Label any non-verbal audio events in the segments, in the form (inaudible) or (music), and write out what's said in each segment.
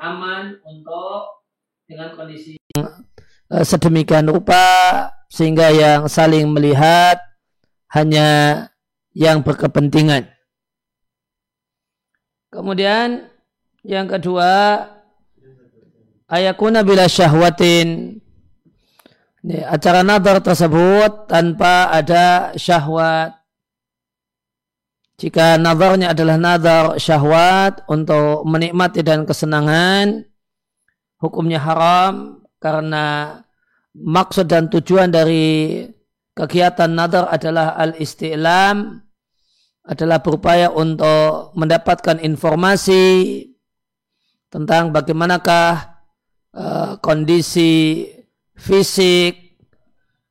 aman untuk dengan kondisi eh, sedemikian rupa sehingga yang saling melihat hanya yang berkepentingan. Kemudian yang kedua ayakuna bila syahwatin acara nadar tersebut tanpa ada syahwat. Jika nadarnya adalah nadar syahwat untuk menikmati dan kesenangan, hukumnya haram karena maksud dan tujuan dari kegiatan nadar adalah al-istilam, adalah berupaya untuk mendapatkan informasi tentang bagaimanakah uh, kondisi fisik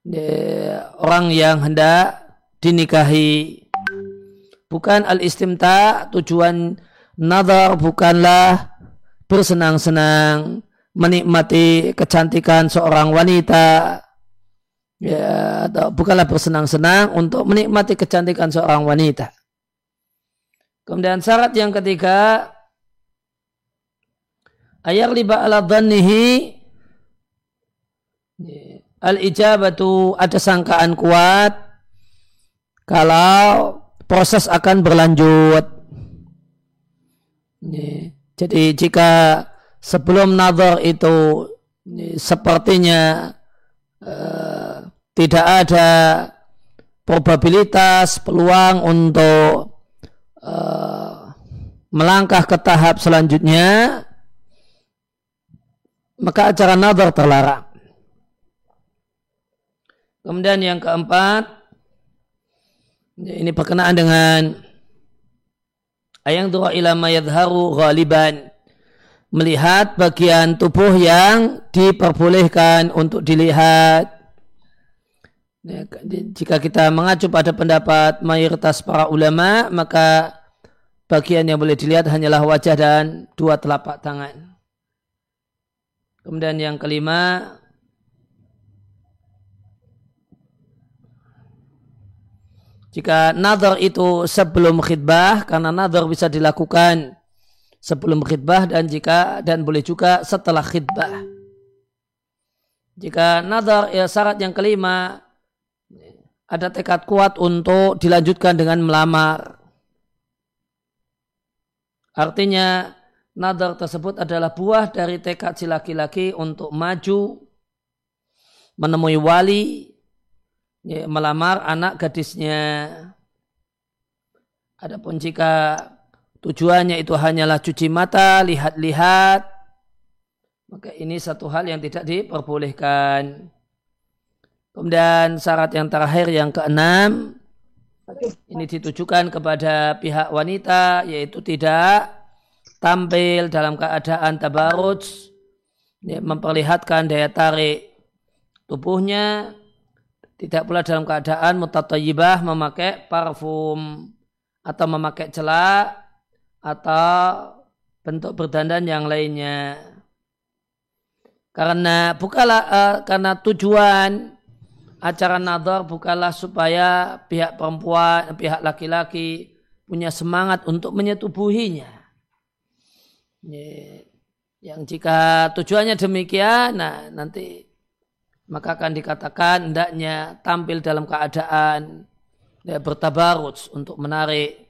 uh, orang yang hendak dinikahi. Bukan al-istimta, tujuan nazar bukanlah bersenang-senang menikmati kecantikan seorang wanita ya atau bukanlah bersenang-senang untuk menikmati kecantikan seorang wanita. Kemudian syarat yang ketiga ayat liba ala dhannihi al ijabatu ada sangkaan kuat kalau proses akan berlanjut. Jadi jika sebelum nazar itu sepertinya uh, tidak ada probabilitas peluang untuk uh, melangkah ke tahap selanjutnya maka acara nazar terlarang. Kemudian yang keempat ini berkenaan dengan ayang dua ilama yadharu ghaliban melihat bagian tubuh yang diperbolehkan untuk dilihat. Ya, jika kita mengacu pada pendapat mayoritas para ulama, maka bagian yang boleh dilihat hanyalah wajah dan dua telapak tangan. Kemudian yang kelima, Jika nazar itu sebelum khidbah, karena nazar bisa dilakukan sebelum khidbah dan jika dan boleh juga setelah khidbah. Jika nazar ya syarat yang kelima ada tekad kuat untuk dilanjutkan dengan melamar. Artinya nazar tersebut adalah buah dari tekad si laki-laki untuk maju menemui wali ya, melamar anak gadisnya. Adapun jika tujuannya itu hanyalah cuci mata, lihat-lihat, maka ini satu hal yang tidak diperbolehkan. Kemudian syarat yang terakhir yang keenam, ini ditujukan kepada pihak wanita, yaitu tidak tampil dalam keadaan tabaruj, ya, memperlihatkan daya tarik tubuhnya, tidak pula dalam keadaan mutatayyibah memakai parfum atau memakai celak atau bentuk berdandan yang lainnya. Karena bukalah uh, karena tujuan acara nadar bukanlah supaya pihak perempuan, pihak laki-laki punya semangat untuk menyetubuhinya. Yang jika tujuannya demikian, nah nanti maka akan dikatakan hendaknya tampil dalam keadaan ya, untuk menarik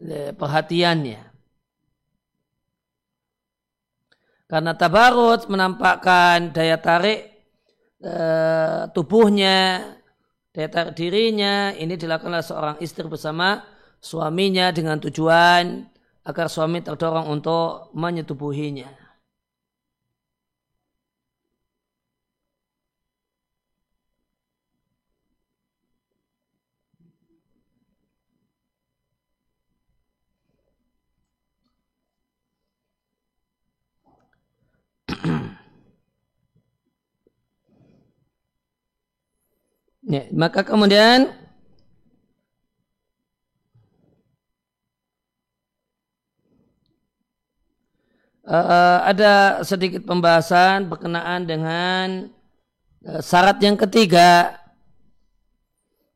ya, perhatiannya. Karena tabarut menampakkan daya tarik e, tubuhnya, daya tarik dirinya, ini dilakukan oleh seorang istri bersama suaminya dengan tujuan agar suami terdorong untuk menyetubuhinya. Ya, maka kemudian uh, ada sedikit pembahasan berkenaan dengan uh, syarat yang ketiga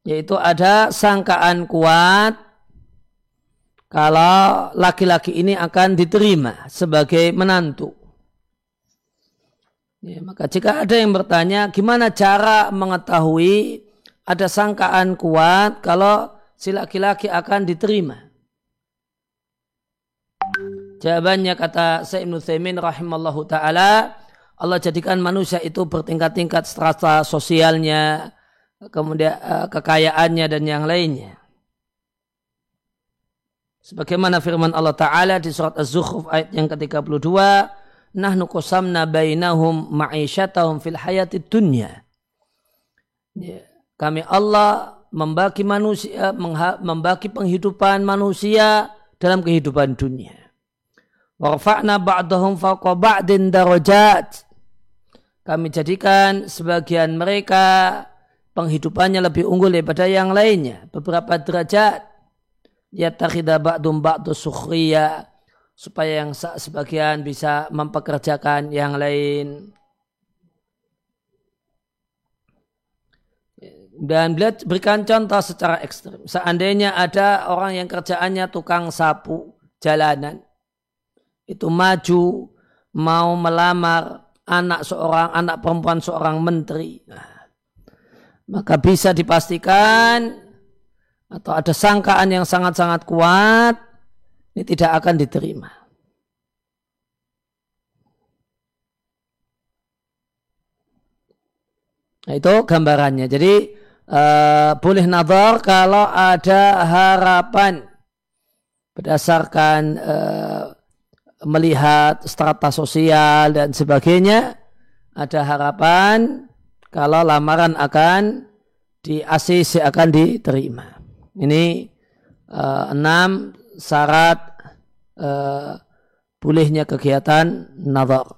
yaitu ada sangkaan kuat kalau laki-laki ini akan diterima sebagai menantu. Ya, maka jika ada yang bertanya gimana cara mengetahui ada sangkaan kuat kalau si laki-laki akan diterima. Jawabannya kata Ibn Thaymin rahimallahu ta'ala Allah jadikan manusia itu bertingkat-tingkat strata sosialnya, kemudian uh, kekayaannya dan yang lainnya. Sebagaimana firman Allah Ta'ala di surat Az-Zukhruf ayat yang ke-32, Nahnu kusamna bainahum ma'isyatahum fil hayati dunya. Ya, kami Allah membagi manusia, membagi penghidupan manusia dalam kehidupan dunia. Warfa'na ba'dahum fawqa ba'din darajat kami jadikan sebagian mereka penghidupannya lebih unggul daripada yang lainnya. Beberapa derajat. Ya takhida ba'dum ba'du sukhriya. Supaya yang sebagian bisa mempekerjakan yang lain. Dan berikan contoh secara ekstrim. Seandainya ada orang yang kerjaannya tukang sapu jalanan. Itu maju, mau melamar anak seorang anak perempuan seorang menteri nah, maka bisa dipastikan atau ada sangkaan yang sangat-sangat kuat ini tidak akan diterima. Nah, itu gambarannya. Jadi uh, boleh nazar kalau ada harapan berdasarkan uh, melihat strata sosial dan sebagainya, ada harapan kalau lamaran akan di akan diterima. Ini uh, enam syarat uh, bolehnya kegiatan nazar.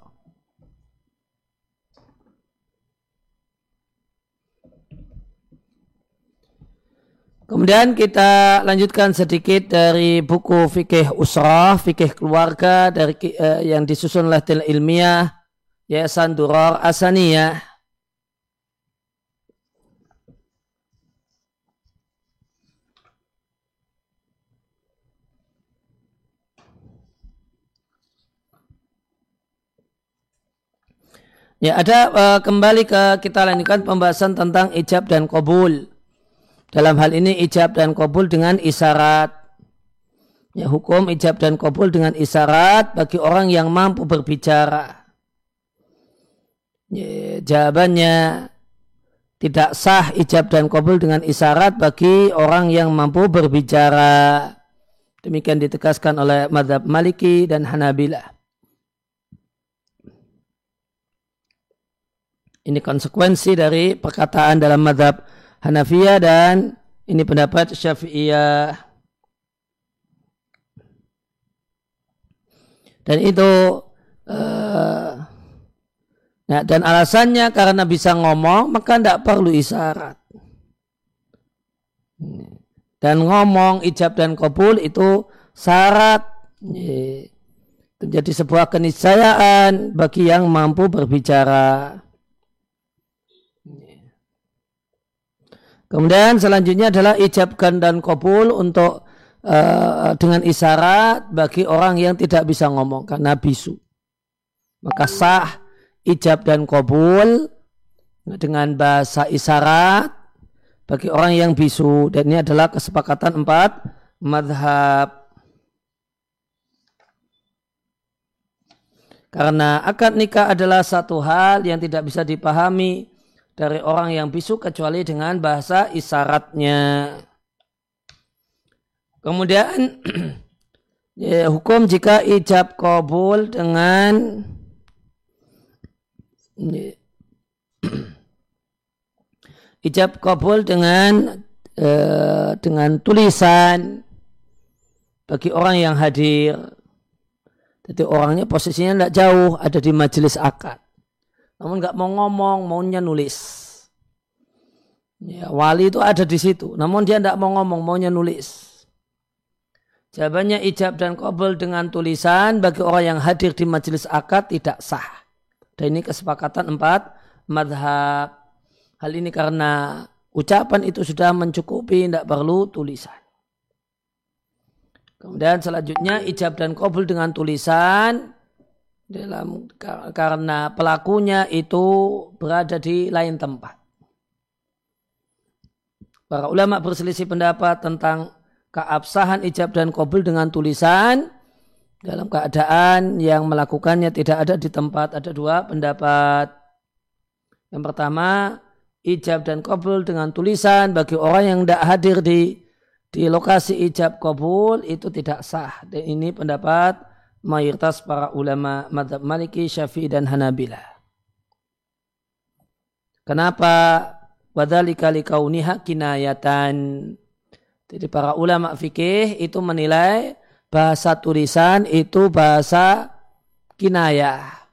Kemudian kita lanjutkan sedikit dari buku fikih usrah, fikih keluarga dari uh, yang disusun oleh Til Ilmiah Yayasan Duror Asaniyah. Ya ada uh, kembali ke kita lanjutkan pembahasan tentang ijab dan kabul. Dalam hal ini ijab dan kabul dengan isyarat. Ya, hukum ijab dan kabul dengan isyarat bagi orang yang mampu berbicara. Ya, jawabannya tidak sah ijab dan kabul dengan isyarat bagi orang yang mampu berbicara. Demikian ditegaskan oleh madhab Maliki dan Hanabilah. Ini konsekuensi dari perkataan dalam madhab Hanafiyah dan ini pendapat Syafi'iyah. Dan itu uh, nah, dan alasannya karena bisa ngomong maka tidak perlu isyarat. Dan ngomong ijab dan kabul itu syarat menjadi sebuah keniscayaan bagi yang mampu berbicara. Kemudian selanjutnya adalah ijabkan dan kabul untuk uh, dengan isyarat bagi orang yang tidak bisa ngomong karena bisu. Maka sah ijab dan kabul dengan bahasa isyarat bagi orang yang bisu dan ini adalah kesepakatan empat madhab. Karena akad nikah adalah satu hal yang tidak bisa dipahami dari orang yang bisu kecuali dengan bahasa isyaratnya. Kemudian (clears throat) ya, hukum jika ijab kabul dengan ya, (clears throat) ijab kabul dengan eh, dengan tulisan bagi orang yang hadir. Jadi orangnya posisinya tidak jauh, ada di majelis akad namun nggak mau ngomong, maunya nulis. Ya, wali itu ada di situ, namun dia tidak mau ngomong, maunya nulis. Jawabannya ijab dan kabul dengan tulisan bagi orang yang hadir di majelis akad tidak sah. Dan ini kesepakatan empat madhab. Hal ini karena ucapan itu sudah mencukupi, tidak perlu tulisan. Kemudian selanjutnya ijab dan kabul dengan tulisan dalam karena pelakunya itu berada di lain tempat. Para ulama berselisih pendapat tentang keabsahan ijab dan kabul dengan tulisan dalam keadaan yang melakukannya tidak ada di tempat. Ada dua pendapat. Yang pertama, ijab dan kabul dengan tulisan bagi orang yang tidak hadir di di lokasi ijab kabul itu tidak sah. Dan ini pendapat mayoritas para ulama madhab maliki, syafi'i dan hanabila. Kenapa? Wadhalika likauniha kinayatan. Jadi para ulama fikih itu menilai bahasa tulisan itu bahasa kinayah.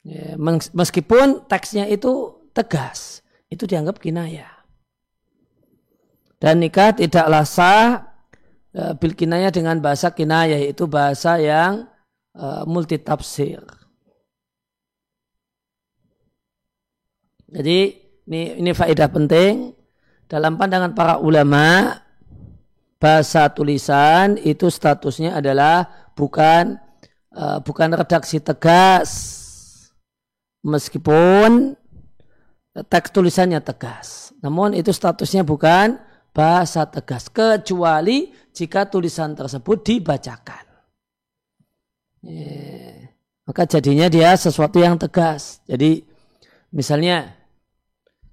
Ya, meskipun teksnya itu tegas, itu dianggap kinayah. Dan nikah tidaklah sah uh, bil kinayah dengan bahasa kinayah yaitu bahasa yang uh, multi tafsir. Jadi ini ini faedah penting dalam pandangan para ulama bahasa tulisan itu statusnya adalah bukan uh, bukan redaksi tegas meskipun teks tulisannya tegas. Namun itu statusnya bukan bahasa tegas kecuali jika tulisan tersebut dibacakan. Maka jadinya dia sesuatu yang tegas. Jadi misalnya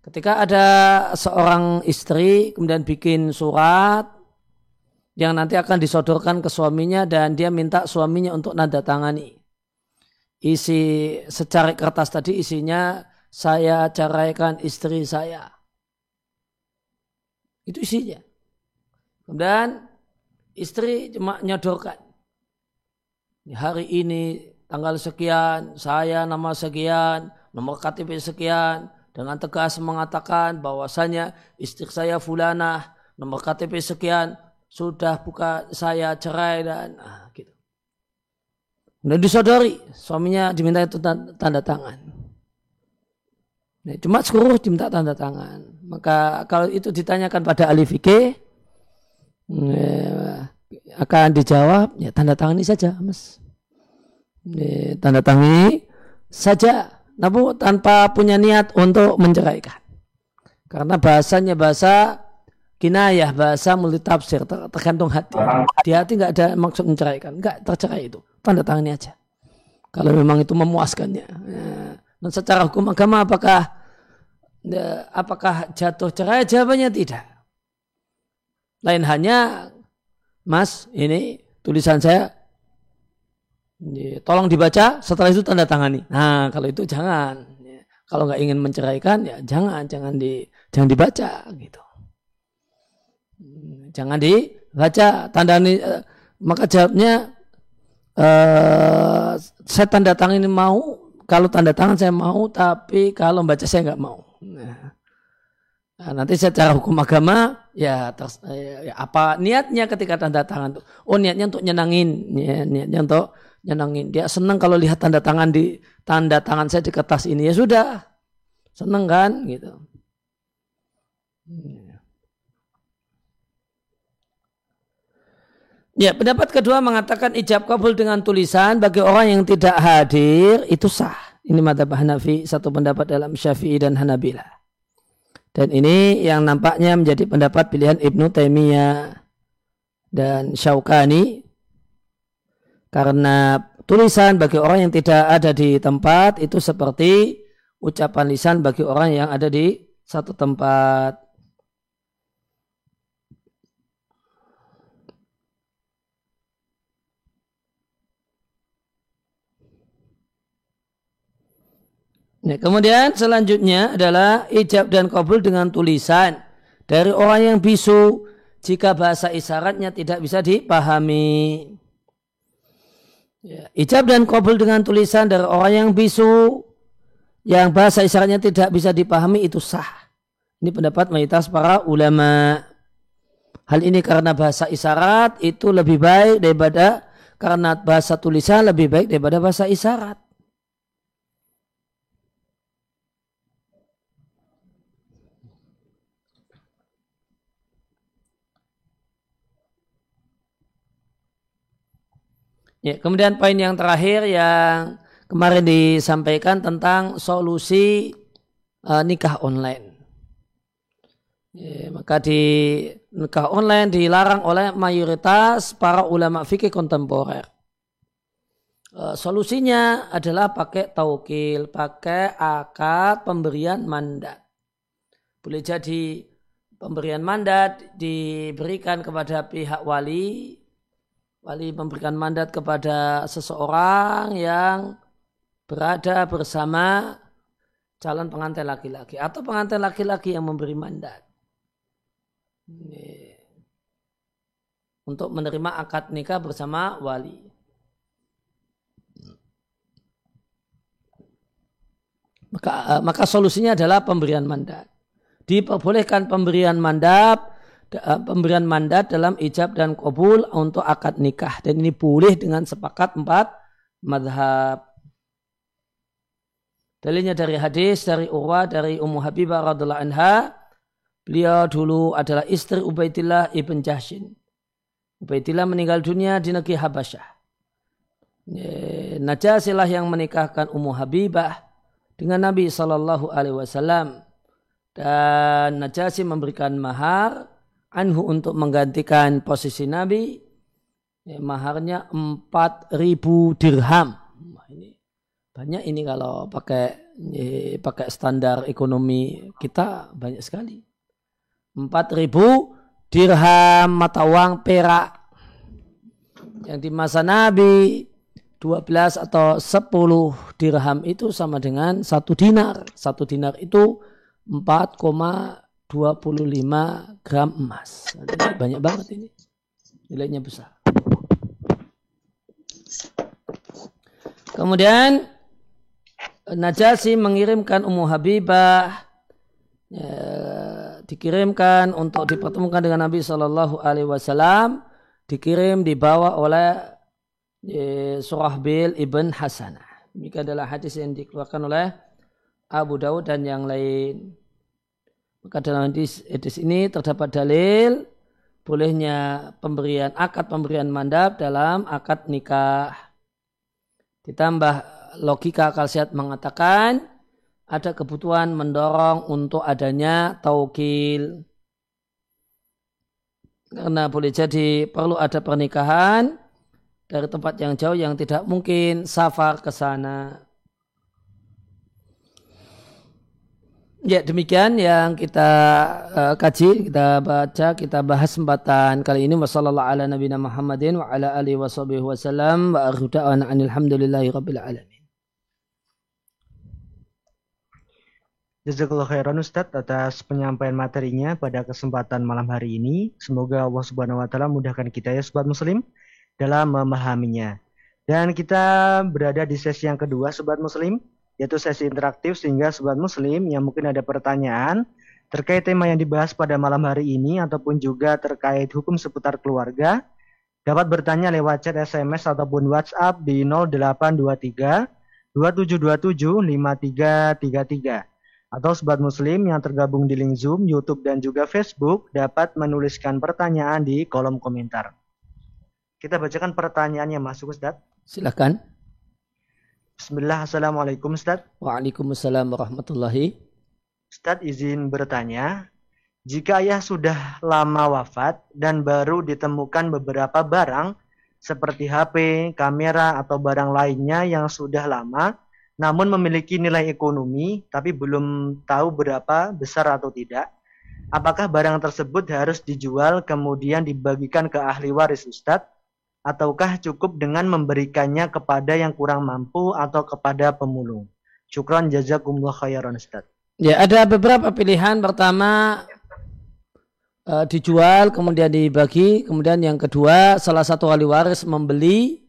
ketika ada seorang istri kemudian bikin surat yang nanti akan disodorkan ke suaminya dan dia minta suaminya untuk nanda tangani. Isi secari kertas tadi isinya saya ceraikan istri saya itu isinya. Kemudian istri cuma nyodorkan. Hari ini tanggal sekian, saya nama sekian, nomor KTP sekian, dengan tegas mengatakan bahwasanya istri saya fulanah, nomor KTP sekian, sudah buka saya cerai dan ah, gitu. Dan disodori, suaminya diminta itu tanda tangan. Nah, cuma seluruh diminta tanda tangan. Maka kalau itu ditanyakan pada ahli fikih, ya, akan dijawab, ya tanda tangani saja, mas. Ya, tanda tangani saja, namun tanpa punya niat untuk menceraikan. Karena bahasanya bahasa kinayah, bahasa multitafsir, tergantung hati. Di hati nggak ada maksud menceraikan, nggak tercerai itu, tanda tangani aja. Kalau memang itu memuaskannya. Ya. Dan secara hukum agama apakah apakah jatuh cerai? Jawabannya tidak. Lain hanya, Mas, ini tulisan saya, tolong dibaca, setelah itu tanda tangani. Nah, kalau itu jangan. Kalau nggak ingin menceraikan, ya jangan, jangan di, jangan dibaca gitu. Jangan dibaca, tanda ini, eh, maka jawabnya, uh, saya tanda tangan ini mau, kalau tanda tangan saya mau, tapi kalau baca saya nggak mau. Nah, nah, nanti secara hukum agama ya, terus, ya, ya apa niatnya ketika tanda tangan itu? Oh niatnya untuk nyenangin, ya, niatnya untuk nyenangin. Dia senang kalau lihat tanda tangan di tanda tangan saya di kertas ini ya sudah, senang kan gitu. Ya, pendapat kedua mengatakan ijab kabul dengan tulisan bagi orang yang tidak hadir itu sah. Ini madhab Hanafi, satu pendapat dalam Syafi'i dan Hanabila. Dan ini yang nampaknya menjadi pendapat pilihan Ibnu Taimiyah dan Syaukani karena tulisan bagi orang yang tidak ada di tempat itu seperti ucapan lisan bagi orang yang ada di satu tempat. Nah, kemudian selanjutnya adalah ijab dan kabul dengan tulisan dari orang yang bisu jika bahasa isyaratnya tidak bisa dipahami. Ya, ijab dan kabul dengan tulisan dari orang yang bisu yang bahasa isyaratnya tidak bisa dipahami itu sah. Ini pendapat mayoritas para ulama. Hal ini karena bahasa isyarat itu lebih baik daripada karena bahasa tulisan lebih baik daripada bahasa isyarat. Ya, kemudian poin yang terakhir yang kemarin disampaikan tentang solusi uh, nikah online. Ya, maka di nikah online dilarang oleh mayoritas para ulama fikih kontemporer. Uh, solusinya adalah pakai taukil, pakai akad pemberian mandat. Boleh jadi pemberian mandat diberikan kepada pihak wali wali memberikan mandat kepada seseorang yang berada bersama calon pengantin laki-laki atau pengantin laki-laki yang memberi mandat untuk menerima akad nikah bersama wali. Maka, maka solusinya adalah pemberian mandat. Diperbolehkan pemberian mandat Eh, pemberian mandat dalam ijab dan kabul untuk akad nikah dan ini boleh dengan sepakat empat madhab. Dalilnya dari hadis dari Urwa dari Ummu Habibah radhiallahu anha. Beliau dulu adalah istri Ubaidillah ibn Jahshin. Ubaidillah meninggal dunia di negeri Habasyah. Najasilah yang menikahkan Ummu Habibah dengan Nabi Shallallahu Alaihi Wasallam dan Najasi memberikan mahar anhu untuk menggantikan posisi Nabi ya, maharnya 4000 dirham. Nah, ini banyak ini kalau pakai ya, pakai standar ekonomi kita banyak sekali. 4000 dirham mata uang perak yang di masa Nabi 12 atau 10 dirham itu sama dengan satu dinar. Satu dinar itu 4, 25 gram emas. banyak banget ini. Nilainya besar. Kemudian Najasi mengirimkan Ummu Habibah ya, dikirimkan untuk dipertemukan dengan Nabi Shallallahu Alaihi Wasallam dikirim dibawa oleh ya, Surahbil ibn Hasanah. Demikian adalah hadis yang dikeluarkan oleh Abu Dawud dan yang lain. Maka dalam hadis, hadis ini terdapat dalil bolehnya pemberian akad pemberian mandap dalam akad nikah. Ditambah logika akal sehat mengatakan ada kebutuhan mendorong untuk adanya taukil. Karena boleh jadi perlu ada pernikahan dari tempat yang jauh yang tidak mungkin safar ke sana. Ya demikian yang kita uh, kaji, kita baca, kita bahas kesempatan kali ini. Wassalamualaikum ala nabiyina Muhammadin wa ala alihi wa wa akhiru rabbil alamin. Jazakallah khairan Ustadz atas penyampaian materinya pada kesempatan malam hari ini. Semoga Allah Subhanahu wa taala mudahkan kita ya sobat muslim dalam memahaminya. Dan kita berada di sesi yang kedua sobat muslim yaitu sesi interaktif sehingga sobat muslim yang mungkin ada pertanyaan terkait tema yang dibahas pada malam hari ini ataupun juga terkait hukum seputar keluarga dapat bertanya lewat chat SMS ataupun WhatsApp di 0823 2727 5333 atau sobat muslim yang tergabung di link Zoom, YouTube dan juga Facebook dapat menuliskan pertanyaan di kolom komentar. Kita bacakan pertanyaan yang masuk Ustaz. Silakan. Bismillah, Assalamualaikum Ustaz. Waalaikumsalam warahmatullahi. Ustaz izin bertanya, jika ayah sudah lama wafat dan baru ditemukan beberapa barang seperti HP, kamera, atau barang lainnya yang sudah lama namun memiliki nilai ekonomi tapi belum tahu berapa besar atau tidak, apakah barang tersebut harus dijual kemudian dibagikan ke ahli waris Ustadz ataukah cukup dengan memberikannya kepada yang kurang mampu atau kepada pemulung? Syukran jazakumullah khairan Ustaz. Ya, ada beberapa pilihan. Pertama uh, dijual, kemudian dibagi, kemudian yang kedua salah satu ahli waris membeli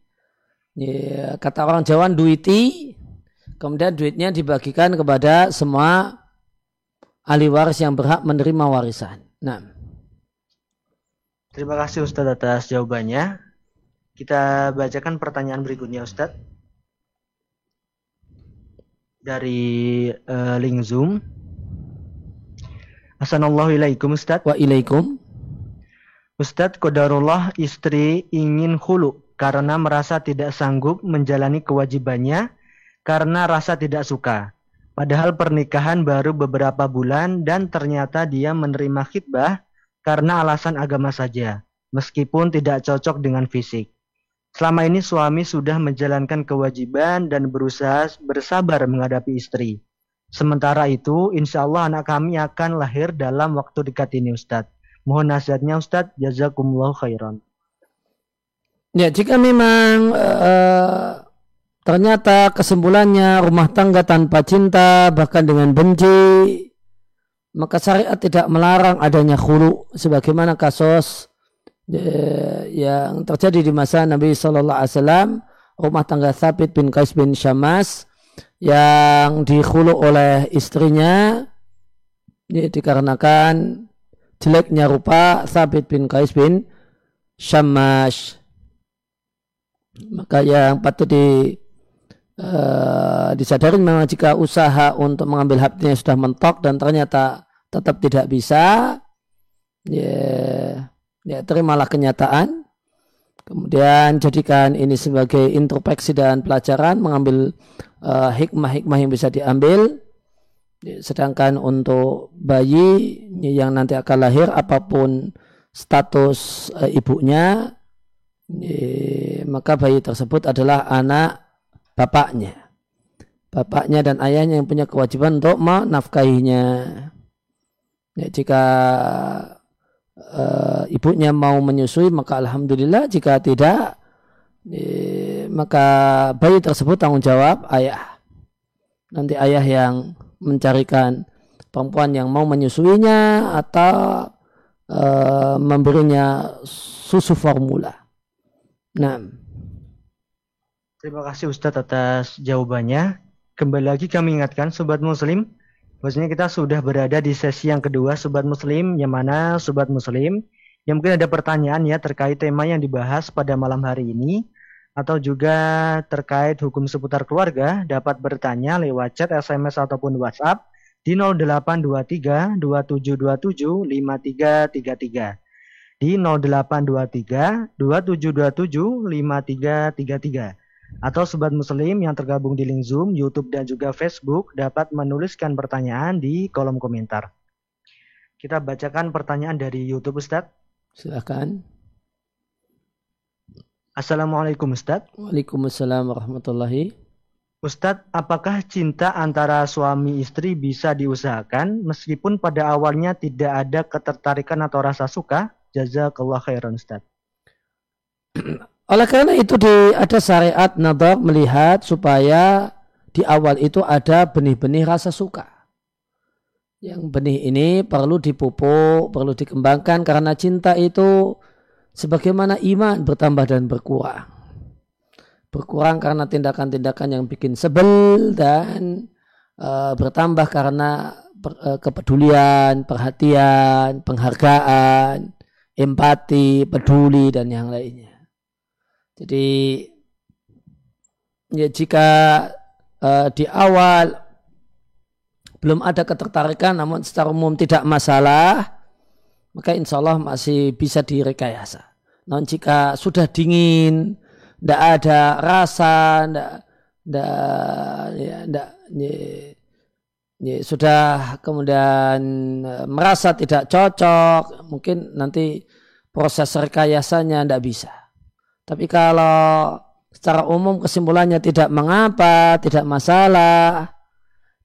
ya, kata orang Jawa duiti, kemudian duitnya dibagikan kepada semua ahli waris yang berhak menerima warisan. Nah. Terima kasih Ustaz atas jawabannya. Kita bacakan pertanyaan berikutnya Ustadz. Dari uh, link Zoom. Assalamualaikum Ustadz. Wa ilaikum. Ustadz Kodarullah istri ingin hulu karena merasa tidak sanggup menjalani kewajibannya karena rasa tidak suka. Padahal pernikahan baru beberapa bulan dan ternyata dia menerima khidbah karena alasan agama saja, meskipun tidak cocok dengan fisik. Selama ini suami sudah menjalankan kewajiban dan berusaha bersabar menghadapi istri. Sementara itu, insya Allah anak kami akan lahir dalam waktu dekat ini Ustadz. Mohon nasihatnya Ustadz, jazakumullah khairan. Ya, jika memang uh, ternyata kesimpulannya rumah tangga tanpa cinta bahkan dengan benci, maka syariat tidak melarang adanya khulu sebagaimana kasus yang terjadi di masa Nabi Shallallahu Alaihi Wasallam rumah tangga Thabit bin Qais bin Syamas yang dikhulu oleh istrinya ya, dikarenakan jeleknya rupa Sabit bin Qais bin Syamash. Maka yang patut di uh, disadari memang jika usaha untuk mengambil haknya sudah mentok dan ternyata tetap tidak bisa, ya, ya terimalah kenyataan. Kemudian jadikan ini sebagai introspeksi dan pelajaran, mengambil hikmah-hikmah uh, yang bisa diambil Sedangkan untuk bayi yang nanti akan lahir apa pun status e, ibunya e, maka bayi tersebut adalah anak bapaknya. Bapaknya dan ayahnya yang punya kewajiban untuk menafkahinya. Ya, jika e, ibunya mau menyusui maka alhamdulillah jika tidak e, maka bayi tersebut tanggung jawab ayah. Nanti ayah yang mencarikan perempuan yang mau menyusuinya atau e, memberinya susu formula. Nah. Terima kasih Ustadz atas jawabannya. Kembali lagi kami ingatkan Sobat Muslim, bahwasanya kita sudah berada di sesi yang kedua Sobat Muslim, yang mana Sobat Muslim yang mungkin ada pertanyaan ya terkait tema yang dibahas pada malam hari ini atau juga terkait hukum seputar keluarga dapat bertanya lewat chat, SMS ataupun WhatsApp di 0823 2727 5333 di 0823 2727 5333 atau sobat muslim yang tergabung di link Zoom, YouTube dan juga Facebook dapat menuliskan pertanyaan di kolom komentar. Kita bacakan pertanyaan dari YouTube Ustadz. Silakan. Assalamualaikum Ustaz. Waalaikumsalam warahmatullahi. Ustadz, apakah cinta antara suami istri bisa diusahakan meskipun pada awalnya tidak ada ketertarikan atau rasa suka? Jazakallah khairan Ustaz. (clears throat) Oleh karena itu di, ada syariat nadar melihat supaya di awal itu ada benih-benih rasa suka. Yang benih ini perlu dipupuk, perlu dikembangkan karena cinta itu sebagaimana iman bertambah dan berkurang. Berkurang karena tindakan-tindakan yang bikin sebel dan uh, bertambah karena per, uh, kepedulian, perhatian, penghargaan, empati, peduli dan yang lainnya. Jadi ya jika uh, di awal belum ada ketertarikan namun secara umum tidak masalah maka insya Allah masih bisa direkayasa. Non jika sudah dingin, tidak ada rasa, tidak, ya, ya, ya, sudah kemudian e, merasa tidak cocok, mungkin nanti proses rekayasanya tidak bisa. Tapi kalau secara umum kesimpulannya tidak mengapa, tidak masalah,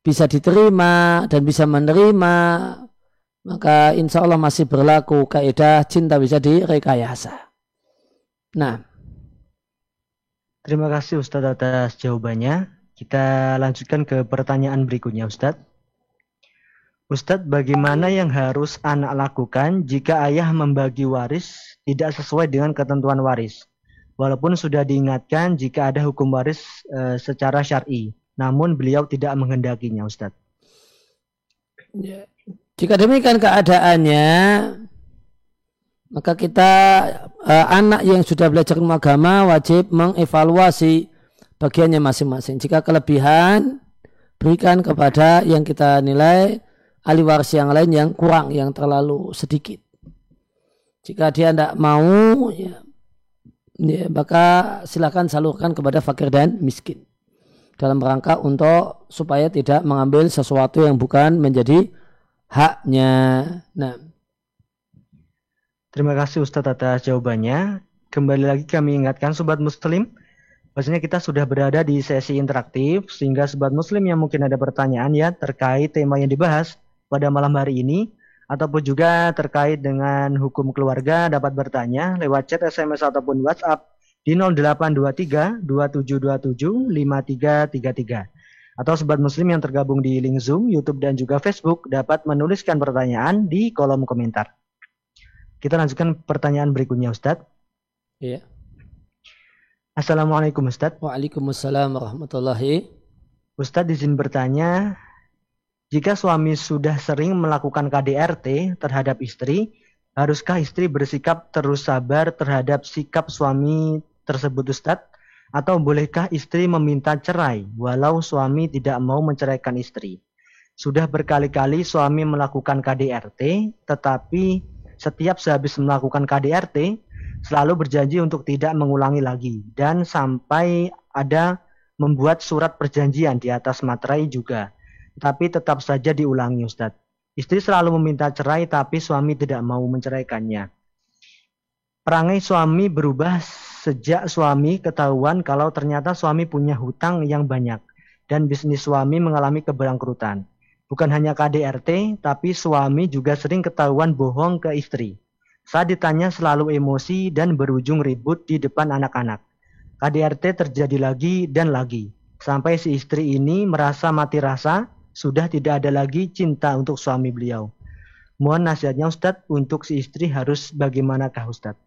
bisa diterima dan bisa menerima, maka insya Allah masih berlaku kaidah cinta bisa direkayasa. Nah. Terima kasih Ustadz atas jawabannya. Kita lanjutkan ke pertanyaan berikutnya Ustadz. Ustadz, bagaimana yang harus anak lakukan jika ayah membagi waris tidak sesuai dengan ketentuan waris? Walaupun sudah diingatkan jika ada hukum waris e, secara syar'i, namun beliau tidak menghendakinya, Ustadz. Ya. Jika demikian keadaannya, maka kita uh, anak yang sudah belajar agama wajib mengevaluasi bagiannya masing-masing. Jika kelebihan berikan kepada yang kita nilai ahli waris yang lain yang kurang, yang terlalu sedikit. Jika dia tidak mau, ya, ya, maka silakan salurkan kepada fakir dan miskin dalam rangka untuk supaya tidak mengambil sesuatu yang bukan menjadi haknya. Nah. Terima kasih Ustadz atas jawabannya. Kembali lagi kami ingatkan Sobat Muslim, Pastinya kita sudah berada di sesi interaktif, sehingga Sobat Muslim yang mungkin ada pertanyaan ya terkait tema yang dibahas pada malam hari ini, ataupun juga terkait dengan hukum keluarga dapat bertanya lewat chat SMS ataupun WhatsApp di 0823 2727 5333. Atau sobat muslim yang tergabung di link Zoom, YouTube dan juga Facebook dapat menuliskan pertanyaan di kolom komentar. Kita lanjutkan pertanyaan berikutnya Ustadz. Iya. Assalamualaikum Ustadz. Waalaikumsalam warahmatullahi. Ustadz izin bertanya, jika suami sudah sering melakukan KDRT terhadap istri, haruskah istri bersikap terus sabar terhadap sikap suami tersebut Ustadz? Atau bolehkah istri meminta cerai walau suami tidak mau menceraikan istri? Sudah berkali-kali suami melakukan KDRT, tetapi setiap sehabis melakukan KDRT, selalu berjanji untuk tidak mengulangi lagi. Dan sampai ada membuat surat perjanjian di atas materai juga. Tapi tetap saja diulangi Ustadz. Istri selalu meminta cerai tapi suami tidak mau menceraikannya. Perangai suami berubah sejak suami ketahuan kalau ternyata suami punya hutang yang banyak dan bisnis suami mengalami keberangkrutan. Bukan hanya KDRT, tapi suami juga sering ketahuan bohong ke istri. Saat ditanya selalu emosi dan berujung ribut di depan anak-anak. KDRT terjadi lagi dan lagi. Sampai si istri ini merasa mati rasa, sudah tidak ada lagi cinta untuk suami beliau. Mohon nasihatnya Ustadz untuk si istri harus bagaimanakah Ustadz?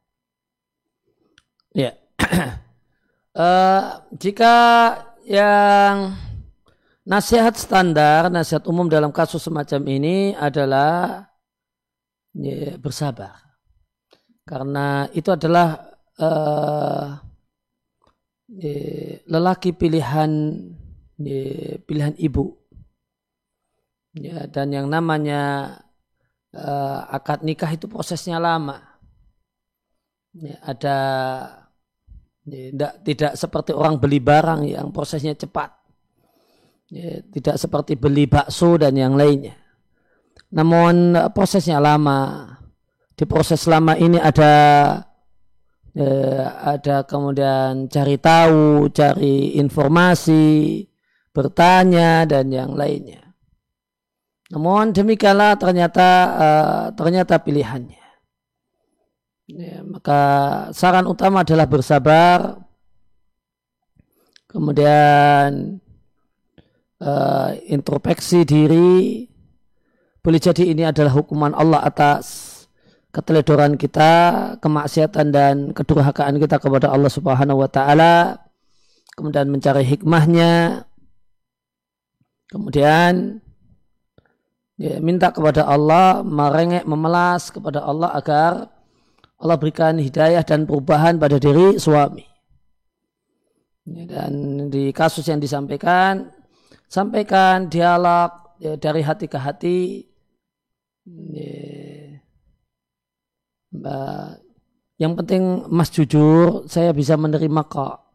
Ya. uh, (clears throat) jika yang nasihat standar, nasihat umum dalam kasus semacam ini adalah ya, bersabar. Karena itu adalah uh, ya, lelaki pilihan ya, pilihan ibu. Ya, dan yang namanya uh, akad nikah itu prosesnya lama. Ya, ada tidak, tidak seperti orang beli barang yang prosesnya cepat. Ya, tidak seperti beli bakso dan yang lainnya. Namun prosesnya lama. Di proses lama ini ada ya, ada kemudian cari tahu, cari informasi, bertanya dan yang lainnya. Namun demikianlah ternyata uh, ternyata pilihannya. Ya, maka saran utama adalah bersabar, kemudian uh, introspeksi diri. Boleh jadi ini adalah hukuman Allah atas keteledoran kita, kemaksiatan dan kedurhakaan kita kepada Allah Subhanahu wa taala. Kemudian mencari hikmahnya. Kemudian ya, minta kepada Allah, merengek, memelas kepada Allah agar Allah berikan hidayah dan perubahan pada diri suami. Ya, dan di kasus yang disampaikan, sampaikan dialog ya, dari hati ke hati. Ya, yang penting Mas jujur, saya bisa menerima kok.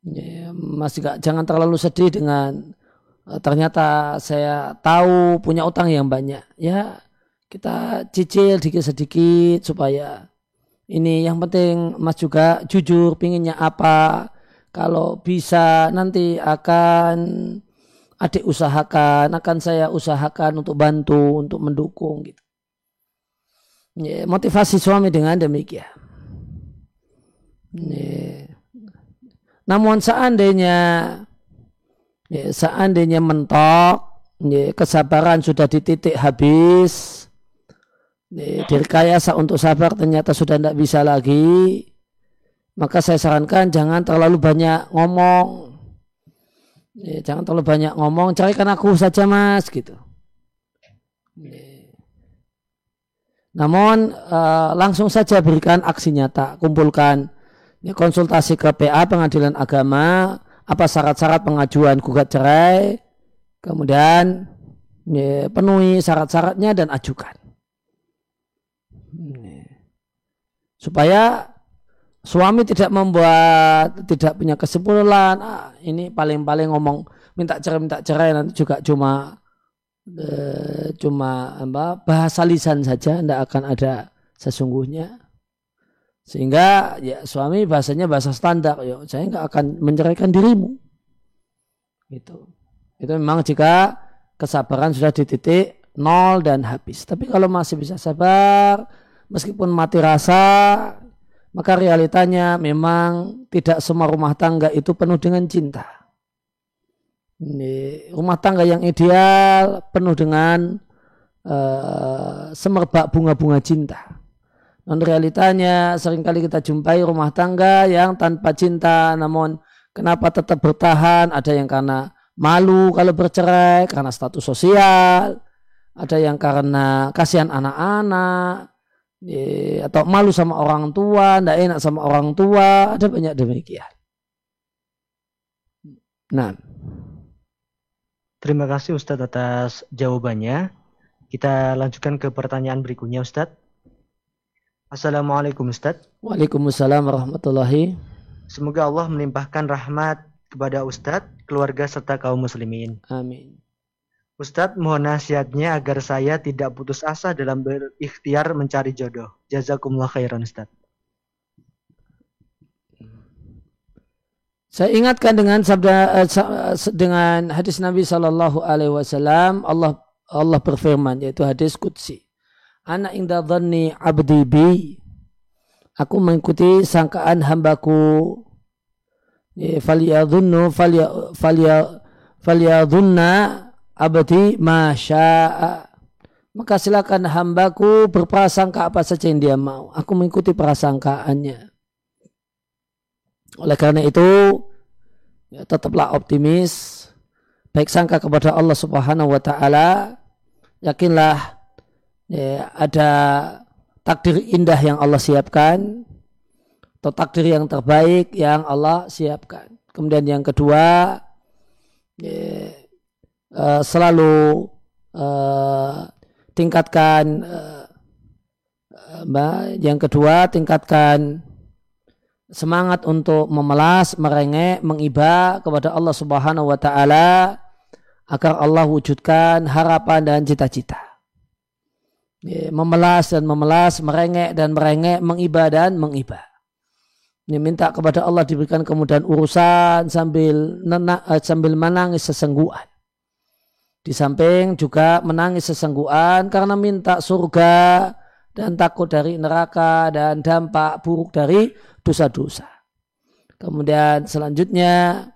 Ya, mas juga jangan terlalu sedih dengan ternyata saya tahu punya utang yang banyak. Ya kita cicil sedikit-sedikit supaya ini yang penting Mas juga jujur pinginnya apa kalau bisa nanti akan adik usahakan akan saya usahakan untuk bantu untuk mendukung gitu ya, motivasi suami dengan demikian ya. namun seandainya ya, seandainya mentok ya, kesabaran sudah di titik habis direkayasa untuk sabar ternyata sudah tidak bisa lagi, maka saya sarankan jangan terlalu banyak ngomong. Ya, jangan terlalu banyak ngomong, carikan aku saja mas gitu. Ya. Namun uh, langsung saja berikan aksi nyata, kumpulkan ya, konsultasi ke PA pengadilan agama, apa syarat-syarat pengajuan gugat cerai, kemudian ya, penuhi syarat-syaratnya dan ajukan. Supaya suami tidak membuat tidak punya kesimpulan ah, ini paling-paling ngomong minta cerai minta cerai nanti juga cuma eh, cuma apa bahasa lisan saja tidak akan ada sesungguhnya sehingga ya suami bahasanya bahasa standar yo saya nggak akan menceraikan dirimu itu itu memang jika kesabaran sudah di titik nol dan habis tapi kalau masih bisa sabar meskipun mati rasa maka realitanya memang tidak semua rumah tangga itu penuh dengan cinta. Ini rumah tangga yang ideal penuh dengan uh, semerbak bunga-bunga cinta. Non realitanya sering kali kita jumpai rumah tangga yang tanpa cinta namun kenapa tetap bertahan ada yang karena malu kalau bercerai karena status sosial ada yang karena kasihan anak-anak atau malu sama orang tua, tidak enak sama orang tua, ada banyak demikian. Nah. Terima kasih Ustadz atas jawabannya. Kita lanjutkan ke pertanyaan berikutnya Ustadz. Assalamualaikum Ustadz. Waalaikumsalam warahmatullahi. Semoga Allah melimpahkan rahmat kepada Ustadz, keluarga serta kaum muslimin. Amin. Ustadz mohon nasihatnya agar saya tidak putus asa dalam berikhtiar mencari jodoh. Jazakumullah khairan Ustadz. Saya ingatkan dengan sabda uh, dengan hadis Nabi Shallallahu Alaihi Wasallam Allah Allah berfirman yaitu hadis kutsi. Anak inda dhanni abdi bi. Aku mengikuti sangkaan hambaku. Faliyadhunnu faliyadhunna abdi masya'a maka silakan hambaku berprasangka apa saja yang dia mau aku mengikuti prasangkaannya oleh karena itu ya, tetaplah optimis baik sangka kepada Allah Subhanahu wa taala yakinlah ya, ada takdir indah yang Allah siapkan atau takdir yang terbaik yang Allah siapkan kemudian yang kedua ya, uh, selalu uh, tingkatkan uh, yang kedua tingkatkan semangat untuk memelas, merengek, mengiba kepada Allah Subhanahu wa taala agar Allah wujudkan harapan dan cita-cita. Ya, memelas dan memelas, merengek dan merengek, mengiba dan mengiba. Ini minta kepada Allah diberikan kemudahan urusan sambil nenak, sambil menangis sesengguhan. Di samping juga menangis sesengguhan karena minta surga dan takut dari neraka dan dampak buruk dari dosa-dosa. Kemudian selanjutnya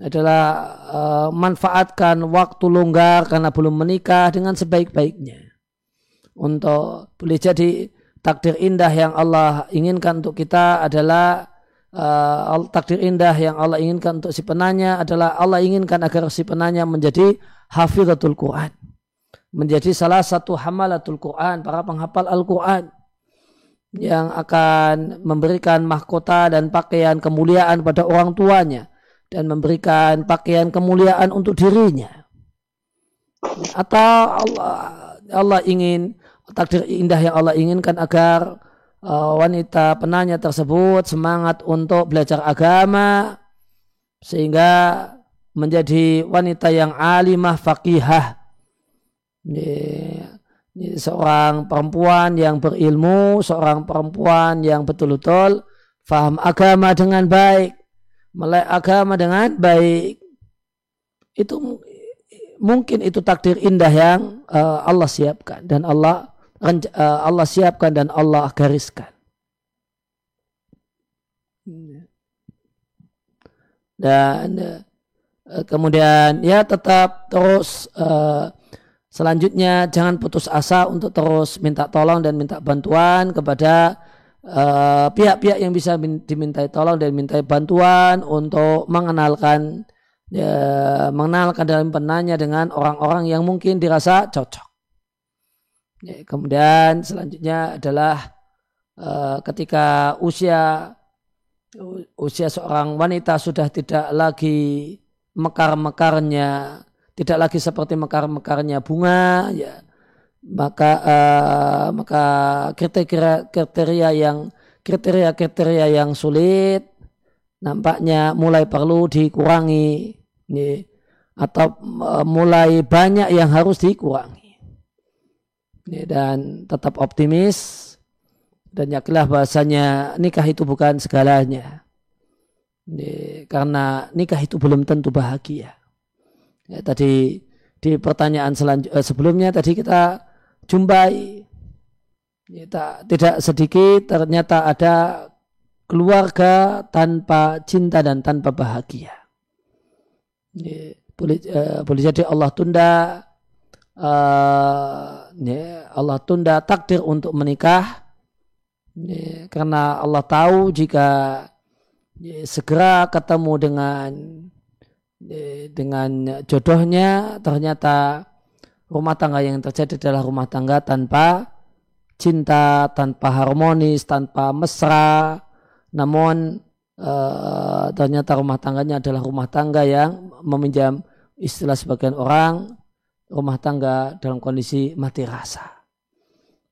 adalah uh, manfaatkan waktu longgar karena belum menikah dengan sebaik-baiknya. Untuk boleh jadi takdir indah yang Allah inginkan untuk kita adalah uh, takdir indah yang Allah inginkan untuk si penanya adalah Allah inginkan agar si penanya menjadi hafizatul Quran. Menjadi salah satu hamalatul Quran, para penghafal Al-Quran yang akan memberikan mahkota dan pakaian kemuliaan pada orang tuanya dan memberikan pakaian kemuliaan untuk dirinya. Atau Allah, Allah ingin takdir indah yang Allah inginkan agar uh, wanita penanya tersebut semangat untuk belajar agama sehingga menjadi wanita yang alimah faqihah. Seorang perempuan yang berilmu, seorang perempuan yang betul-betul faham agama dengan baik, melek agama dengan baik. Itu mungkin itu takdir indah yang uh, Allah siapkan dan Allah Allah siapkan dan Allah gariskan. Dan Eh, kemudian ya tetap terus uh, selanjutnya jangan putus asa untuk terus minta tolong dan minta bantuan kepada eh, pihak-pihak yang bisa dimintai tolong dan minta bantuan untuk mengenalkan ya, mengenalkan dalam penanya dengan orang-orang yang mungkin dirasa cocok. Ya, kemudian selanjutnya adalah uh, ketika usia usia seorang wanita sudah tidak lagi mekar-mekarnya tidak lagi seperti mekar-mekarnya bunga ya maka uh, maka kriteria kriteria yang kriteria-kriteria yang sulit nampaknya mulai perlu dikurangi ini, atau uh, mulai banyak yang harus dikurangi dan tetap optimis. Dan yakinlah bahasanya nikah itu bukan segalanya. Karena nikah itu belum tentu bahagia. Ya, tadi di pertanyaan eh, sebelumnya tadi kita jumpai. Ya, tidak sedikit ternyata ada keluarga tanpa cinta dan tanpa bahagia. Ya, boleh, uh, boleh jadi Allah tunda uh, ya, Allah tunda takdir untuk menikah. Ya, karena Allah tahu jika ya, segera ketemu dengan ya, dengan jodohnya ternyata rumah tangga yang terjadi adalah rumah tangga tanpa cinta, tanpa harmonis, tanpa mesra, namun uh, ternyata rumah tangganya adalah rumah tangga yang meminjam istilah sebagian orang rumah tangga dalam kondisi mati rasa.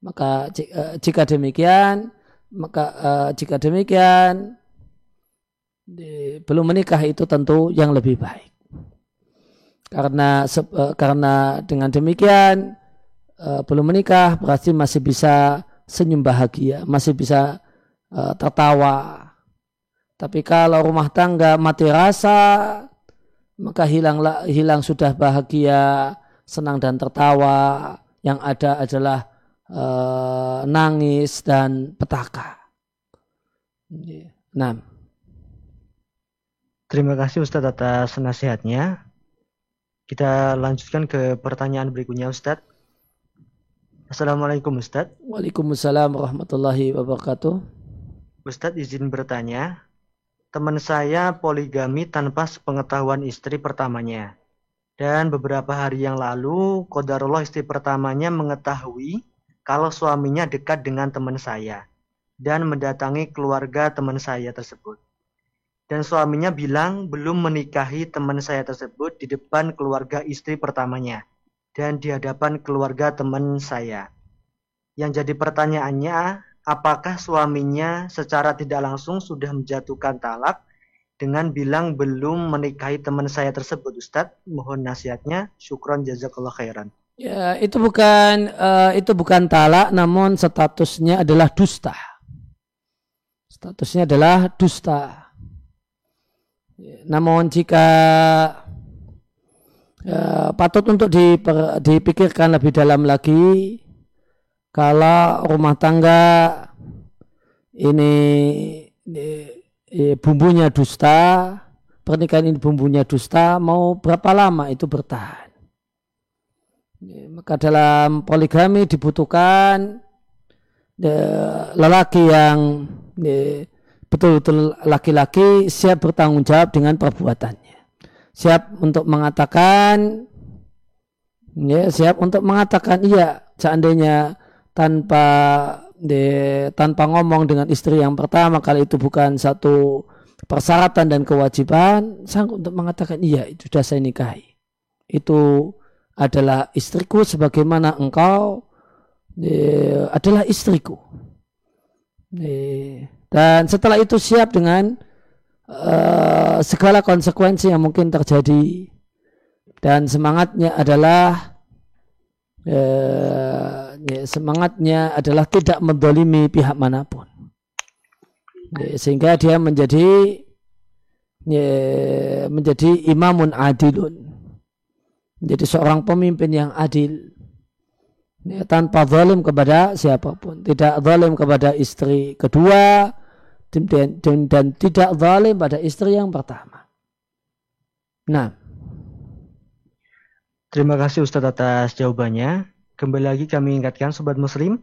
Maka uh, jika demikian, maka uh, jika demikian belum menikah itu tentu yang lebih baik. Karena uh, karena dengan demikian belum menikah berarti masih bisa senyum bahagia, masih bisa tertawa. Tapi kalau rumah tangga mati rasa, maka hilanglah hilang sudah bahagia, senang dan tertawa. Yang ada adalah uh, nangis dan petaka. Nah. Terima kasih Ustadz atas nasihatnya. Kita lanjutkan ke pertanyaan berikutnya Ustadz. Assalamualaikum Ustadz. Waalaikumsalam warahmatullahi wabarakatuh. Ustadz izin bertanya, teman saya poligami tanpa sepengetahuan istri pertamanya. Dan beberapa hari yang lalu, Kodarullah istri pertamanya mengetahui kalau suaminya dekat dengan teman saya dan mendatangi keluarga teman saya tersebut. Dan suaminya bilang belum menikahi teman saya tersebut di depan keluarga istri pertamanya dan di hadapan keluarga teman saya. Yang jadi pertanyaannya, apakah suaminya secara tidak langsung sudah menjatuhkan talak dengan bilang belum menikahi teman saya tersebut Ustadz mohon nasihatnya. Syukron jazakallah khairan. Ya itu bukan uh, itu bukan talak namun statusnya adalah dusta. Statusnya adalah dusta. Ya, namun jika uh, patut untuk diper, dipikirkan lebih dalam lagi kalau rumah tangga ini, ini bumbunya dusta, pernikahan ini bumbunya dusta, mau berapa lama itu bertahan. Maka dalam poligami dibutuhkan lelaki yang betul-betul laki-laki siap bertanggung jawab dengan perbuatannya. Siap untuk mengatakan, ya, siap untuk mengatakan iya, seandainya tanpa de, tanpa ngomong dengan istri yang pertama kali itu bukan satu persyaratan dan kewajiban sanggup untuk mengatakan iya itu sudah saya nikahi. Itu adalah istriku sebagaimana engkau de, adalah istriku. De, dan setelah itu siap dengan uh, segala konsekuensi yang mungkin terjadi. Dan semangatnya adalah uh, ya, semangatnya adalah tidak mendolimi pihak mana pun. Ya, sehingga dia menjadi ya, menjadi imamun adilun. Menjadi seorang pemimpin yang adil. Ya, tanpa zalim kepada siapa pun. Tidak zalim kepada istri kedua dan, dan, dan tidak zalim pada istri yang pertama. Nah. Terima kasih Ustadz atas jawabannya. Kembali lagi kami ingatkan Sobat Muslim,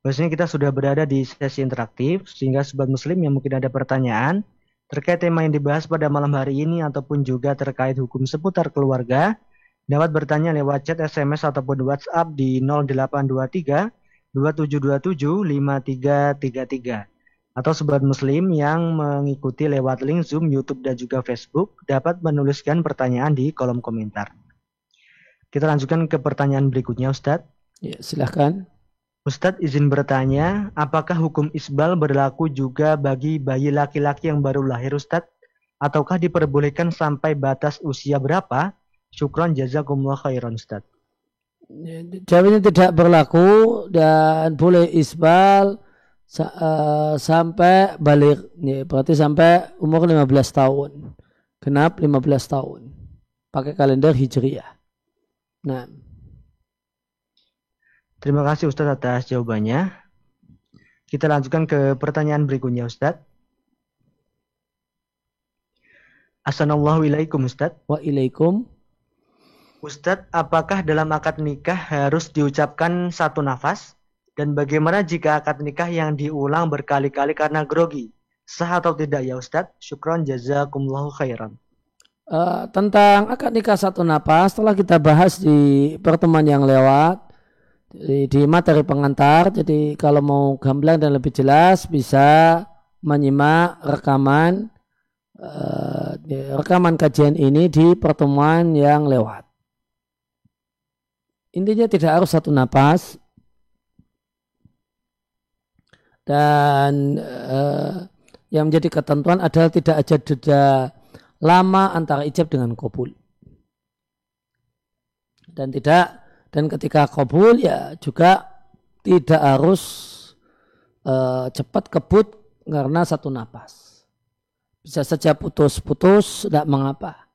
bahwasanya kita sudah berada di sesi interaktif, sehingga Sobat Muslim yang mungkin ada pertanyaan terkait tema yang dibahas pada malam hari ini ataupun juga terkait hukum seputar keluarga, dapat bertanya lewat chat SMS ataupun WhatsApp di 0823 2727 5333 atau sobat muslim yang mengikuti lewat link Zoom, YouTube dan juga Facebook dapat menuliskan pertanyaan di kolom komentar. Kita lanjutkan ke pertanyaan berikutnya, Ustadz. Ya, silahkan. Ustadz izin bertanya, apakah hukum isbal berlaku juga bagi bayi laki-laki yang baru lahir Ustadz? Ataukah diperbolehkan sampai batas usia berapa? Syukron jazakumullah khairan Ustadz. Jawabnya tidak berlaku dan boleh isbal uh, sampai balik. Ya, berarti sampai umur 15 tahun. Genap 15 tahun. Pakai kalender Hijriyah. Nah. Terima kasih Ustadz atas jawabannya. Kita lanjutkan ke pertanyaan berikutnya Ustadz. Assalamualaikum Ustadz. Waalaikum. Ustadz, apakah dalam akad nikah harus diucapkan satu nafas? Dan bagaimana jika akad nikah yang diulang berkali-kali karena grogi? Sah atau tidak ya Ustadz? Syukron jazakumullahu khairan. Uh, tentang akad nikah satu nafas telah kita bahas di pertemuan yang lewat di, di materi pengantar. Jadi kalau mau gamblang dan lebih jelas bisa menyimak rekaman uh, rekaman kajian ini di pertemuan yang lewat. Intinya tidak harus satu napas dan uh, yang menjadi ketentuan adalah tidak ada jeda lama antara ijab dengan kabul. Dan tidak dan ketika kabul ya juga tidak harus uh, cepat kebut karena satu napas. Bisa saja putus-putus, tidak mengapa.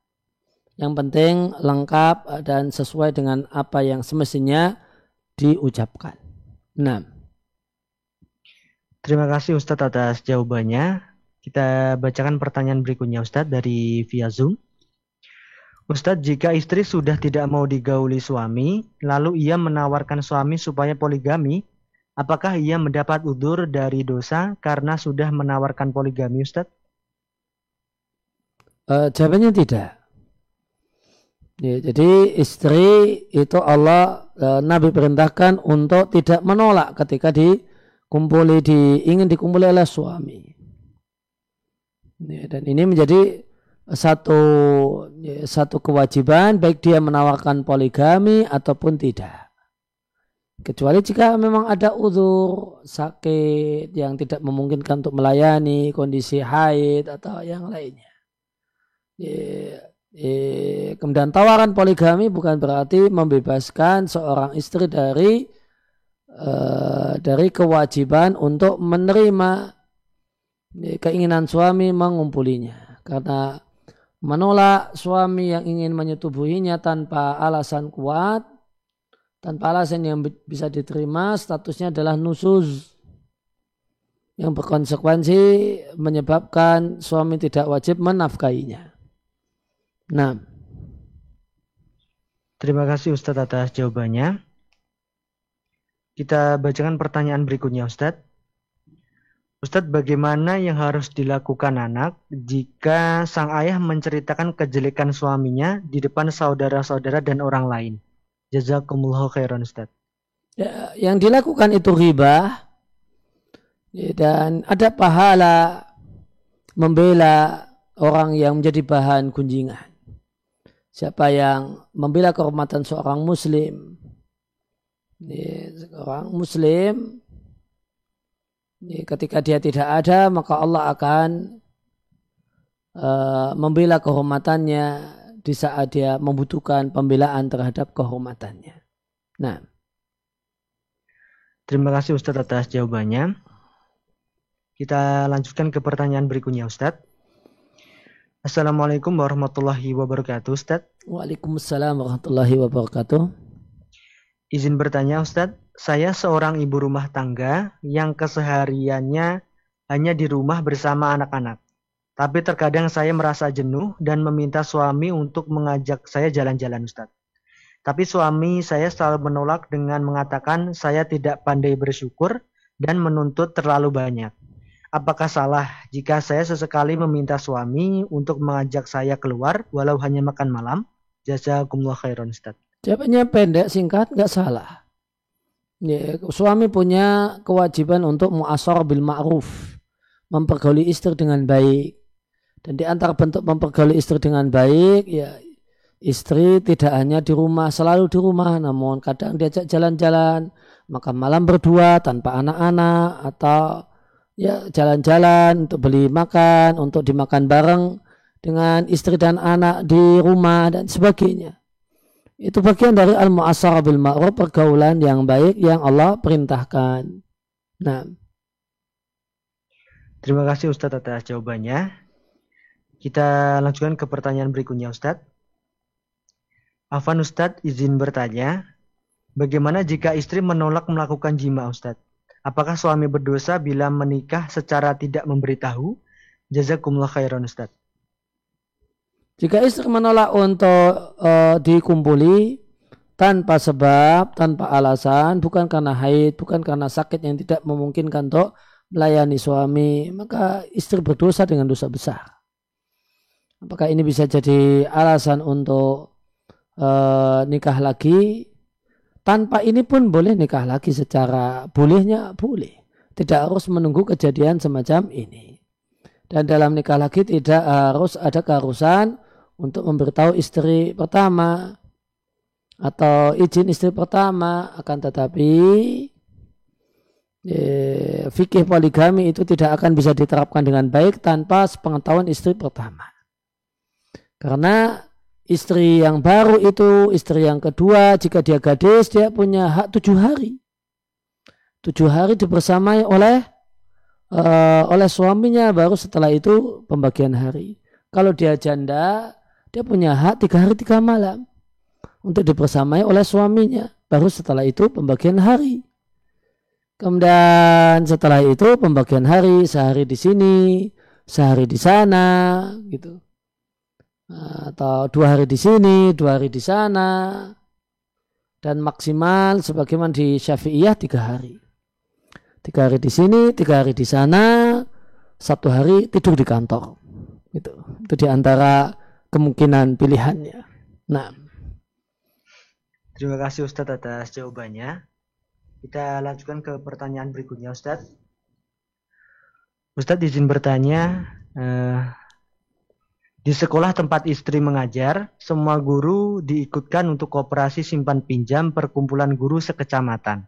Yang penting lengkap dan sesuai dengan apa yang semestinya diucapkan. Nah. Terima kasih Ustadz atas jawabannya. Kita bacakan pertanyaan berikutnya Ustadz dari via Zoom. Ustadz, jika istri sudah tidak mau digauli suami, lalu ia menawarkan suami supaya poligami, apakah ia mendapat udur dari dosa karena sudah menawarkan poligami, Ustadz? Uh, jawabannya tidak. Ya, jadi istri itu Allah uh, Nabi perintahkan untuk tidak menolak ketika dikumpuli di ingin dikumpuli oleh suami. Ya, dan ini menjadi satu ya, satu kewajiban baik dia menawarkan poligami ataupun tidak. Kecuali jika memang ada uzur sakit yang tidak memungkinkan untuk melayani kondisi haid atau yang lainnya. Ya, ya, kemudian tawaran poligami bukan berarti membebaskan seorang istri dari uh, dari kewajiban untuk menerima keinginan suami mengumpulinya karena menolak suami yang ingin menyetubuhinya tanpa alasan kuat, tanpa alasan yang bisa diterima, statusnya adalah nusuz yang berkonsekuensi menyebabkan suami tidak wajib menafkainya. Nah, terima kasih Ustadz atas jawabannya. Kita bacakan pertanyaan berikutnya Ustadz. Ustadz, bagaimana yang harus dilakukan anak jika sang ayah menceritakan kejelekan suaminya di depan saudara-saudara dan orang lain? Jazakumullah khairan Ustadz. Ya, yang dilakukan itu riba ya, dan ada pahala membela orang yang menjadi bahan kunjingan. Siapa yang membela kehormatan seorang muslim, ya, seorang muslim ketika dia tidak ada maka Allah akan uh, membela kehormatannya di saat dia membutuhkan pembelaan terhadap kehormatannya. Nah. Terima kasih Ustadz atas jawabannya. Kita lanjutkan ke pertanyaan berikutnya Ustadz. Assalamualaikum warahmatullahi wabarakatuh Ustadz. Waalaikumsalam warahmatullahi wabarakatuh. Izin bertanya Ustadz, saya seorang ibu rumah tangga yang kesehariannya hanya di rumah bersama anak-anak. Tapi terkadang saya merasa jenuh dan meminta suami untuk mengajak saya jalan-jalan Ustadz. Tapi suami saya selalu menolak dengan mengatakan saya tidak pandai bersyukur dan menuntut terlalu banyak. Apakah salah jika saya sesekali meminta suami untuk mengajak saya keluar walau hanya makan malam? Jazakumullah khairan Ustadz. Jawabannya pendek, singkat, nggak salah. Ya, suami punya kewajiban untuk muasar bil ma'ruf, mempergauli istri dengan baik. Dan di antara bentuk mempergauli istri dengan baik, ya istri tidak hanya di rumah, selalu di rumah, namun kadang diajak jalan-jalan, makan malam berdua tanpa anak-anak atau ya jalan-jalan untuk beli makan, untuk dimakan bareng dengan istri dan anak di rumah dan sebagainya. Itu bagian dari al-mu'asyarah bil ma'ruf pergaulan yang baik yang Allah perintahkan. Nah. Terima kasih Ustadz atas jawabannya. Kita lanjutkan ke pertanyaan berikutnya Ustadz. Afan Ustadz izin bertanya, bagaimana jika istri menolak melakukan jima Ustadz? Apakah suami berdosa bila menikah secara tidak memberitahu? Jazakumullah khairan Ustadz. Jika istri menolak untuk uh, dikumpuli tanpa sebab, tanpa alasan, bukan karena haid, bukan karena sakit yang tidak memungkinkan untuk melayani suami, maka istri berdosa dengan dosa besar. Apakah ini bisa jadi alasan untuk uh, nikah lagi? Tanpa ini pun boleh nikah lagi secara bolehnya boleh. Tidak harus menunggu kejadian semacam ini. Dan dalam nikah lagi tidak harus ada keharusan untuk memberitahu istri pertama atau izin istri pertama. Akan tetapi eh, fikih poligami itu tidak akan bisa diterapkan dengan baik tanpa sepengetahuan istri pertama. Karena istri yang baru itu istri yang kedua jika dia gadis dia punya hak tujuh hari. Tujuh hari dibersamai oleh uh, oleh suaminya baru setelah itu pembagian hari. Kalau dia janda dia punya hak tiga hari tiga malam untuk dibersamai oleh suaminya. Baru setelah itu pembagian hari. Kemudian setelah itu pembagian hari sehari di sini, sehari di sana, gitu. Atau dua hari di sini, dua hari di sana, dan maksimal sebagaimana di Syafi'iyah tiga hari. Tiga hari di sini, tiga hari di sana, satu hari tidur di kantor. Itu, itu di antara kemungkinan pilihannya. Nah. Terima kasih Ustadz atas jawabannya. Kita lanjutkan ke pertanyaan berikutnya Ustadz. Ustadz izin bertanya, eh, di sekolah tempat istri mengajar, semua guru diikutkan untuk kooperasi simpan pinjam perkumpulan guru sekecamatan.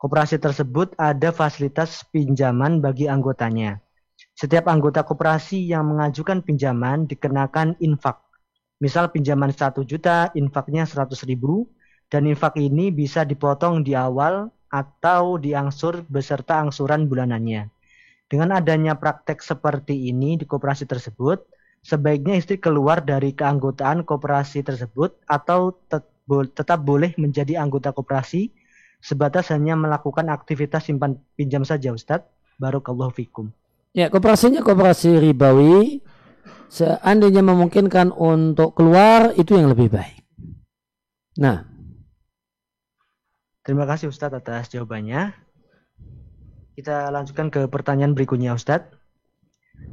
Kooperasi tersebut ada fasilitas pinjaman bagi anggotanya. Setiap anggota koperasi yang mengajukan pinjaman dikenakan infak. Misal pinjaman 1 juta, infaknya 100 ribu, dan infak ini bisa dipotong di awal atau diangsur beserta angsuran bulanannya. Dengan adanya praktek seperti ini di koperasi tersebut, sebaiknya istri keluar dari keanggotaan koperasi tersebut atau tetap boleh menjadi anggota koperasi sebatas hanya melakukan aktivitas simpan pinjam saja Ustadz. Barakallahu fikum. Ya, kooperasinya kooperasi ribawi. Seandainya memungkinkan untuk keluar, itu yang lebih baik. Nah. Terima kasih Ustadz atas jawabannya. Kita lanjutkan ke pertanyaan berikutnya Ustadz.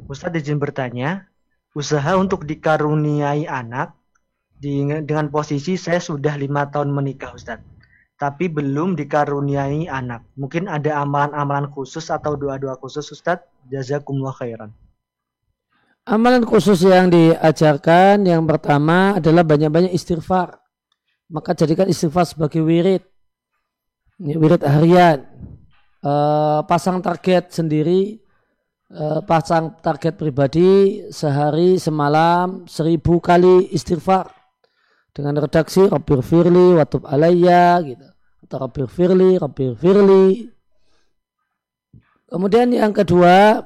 Ustadz izin bertanya, usaha untuk dikaruniai anak dengan posisi saya sudah lima tahun menikah Ustadz tapi belum dikaruniai anak. Mungkin ada amalan-amalan khusus atau doa-doa khusus Ustadz? Jazakumullah khairan. Amalan khusus yang diajarkan yang pertama adalah banyak-banyak istighfar. Maka jadikan istighfar sebagai wirid. Wirid harian. E, pasang target sendiri. E, pasang target pribadi sehari semalam seribu kali istighfar dengan redaksi Rabbir Firli, Watub Alayya gitu. Atau Rabbir Firli, Rabbir Firli. Kemudian yang kedua,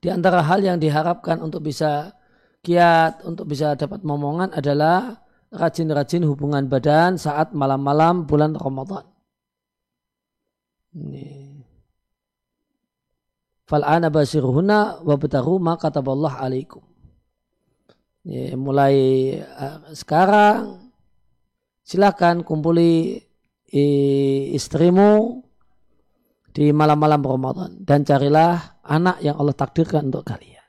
di antara hal yang diharapkan untuk bisa kiat, untuk bisa dapat momongan adalah rajin-rajin hubungan badan saat malam-malam bulan Ramadan. Ini. Fal'ana basiruhuna wa betaru ma kataballah alaikum. Ya, mulai uh, sekarang silakan kumpuli istrimu di malam-malam Ramadan dan carilah anak yang Allah takdirkan untuk kalian.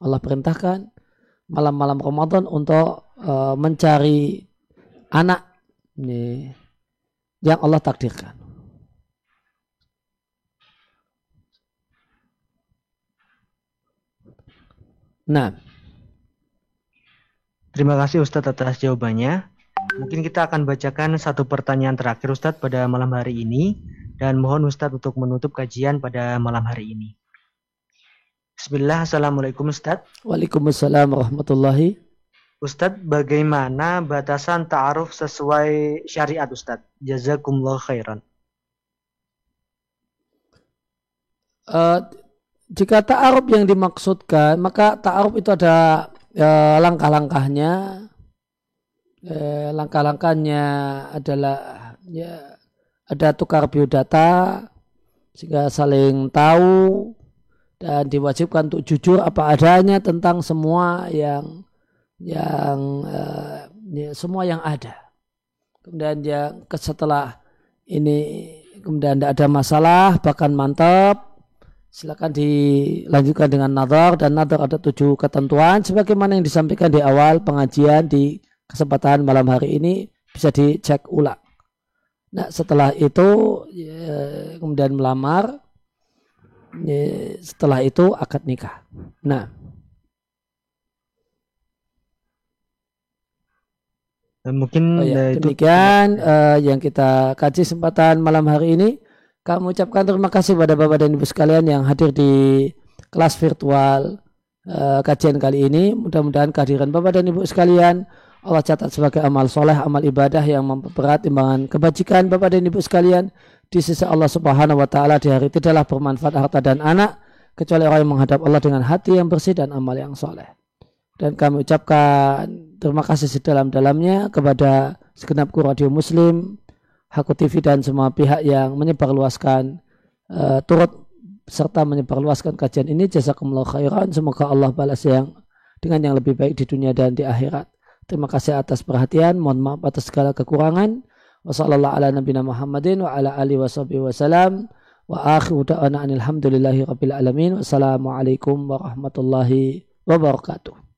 Allah perintahkan malam-malam Ramadan untuk uh, mencari anak yang Allah takdirkan. Nah, Terima kasih Ustadz atas jawabannya. Mungkin kita akan bacakan satu pertanyaan terakhir Ustadz pada malam hari ini dan mohon Ustadz untuk menutup kajian pada malam hari ini. Bismillah, Assalamualaikum Ustadz. Waalaikumsalam warahmatullahi. Ustadz, bagaimana batasan ta'aruf sesuai syariat Ustadz? Jazakumullah khairan. Uh, jika ta'aruf yang dimaksudkan, maka ta'aruf itu ada uh, langkah-langkahnya. Uh, langkah-langkahnya adalah ya ada tukar biodata sehingga saling tahu dan diwajibkan untuk jujur apa adanya tentang semua yang yang uh, ya, semua yang ada. Kemudian yang setelah ini kemudian tidak ada masalah bahkan mantap silakan dilanjutkan dengan nadar dan nadar ada tujuh ketentuan sebagaimana yang disampaikan di awal pengajian di kesempatan malam hari ini bisa dicek ulang. Nah setelah itu ya, kemudian melamar setelah itu akad nikah. Nah, mungkin oh ya, demikian uh, yang kita kaji kesempatan malam hari ini. Kami ucapkan terima kasih pada Bapak dan Ibu sekalian yang hadir di kelas virtual uh, kajian kali ini. Mudah-mudahan kehadiran Bapak dan Ibu sekalian Allah catat sebagai amal soleh, amal ibadah yang memperberat timbangan kebajikan Bapak dan Ibu sekalian di sisi Allah Subhanahu wa taala di hari tidaklah bermanfaat harta dan anak kecuali orang yang menghadap Allah dengan hati yang bersih dan amal yang soleh. Dan kami ucapkan terima kasih sedalam-dalamnya kepada segenap kru radio muslim, Haku TV dan semua pihak yang menyebarluaskan uh, turut serta menyebarluaskan kajian ini jazakumullah khairan semoga Allah balas yang dengan yang lebih baik di dunia dan di akhirat. Terima kasih atas perhatian, mohon maaf atas segala kekurangan. Wassalamualaikum warahmatullahi wabarakatuh.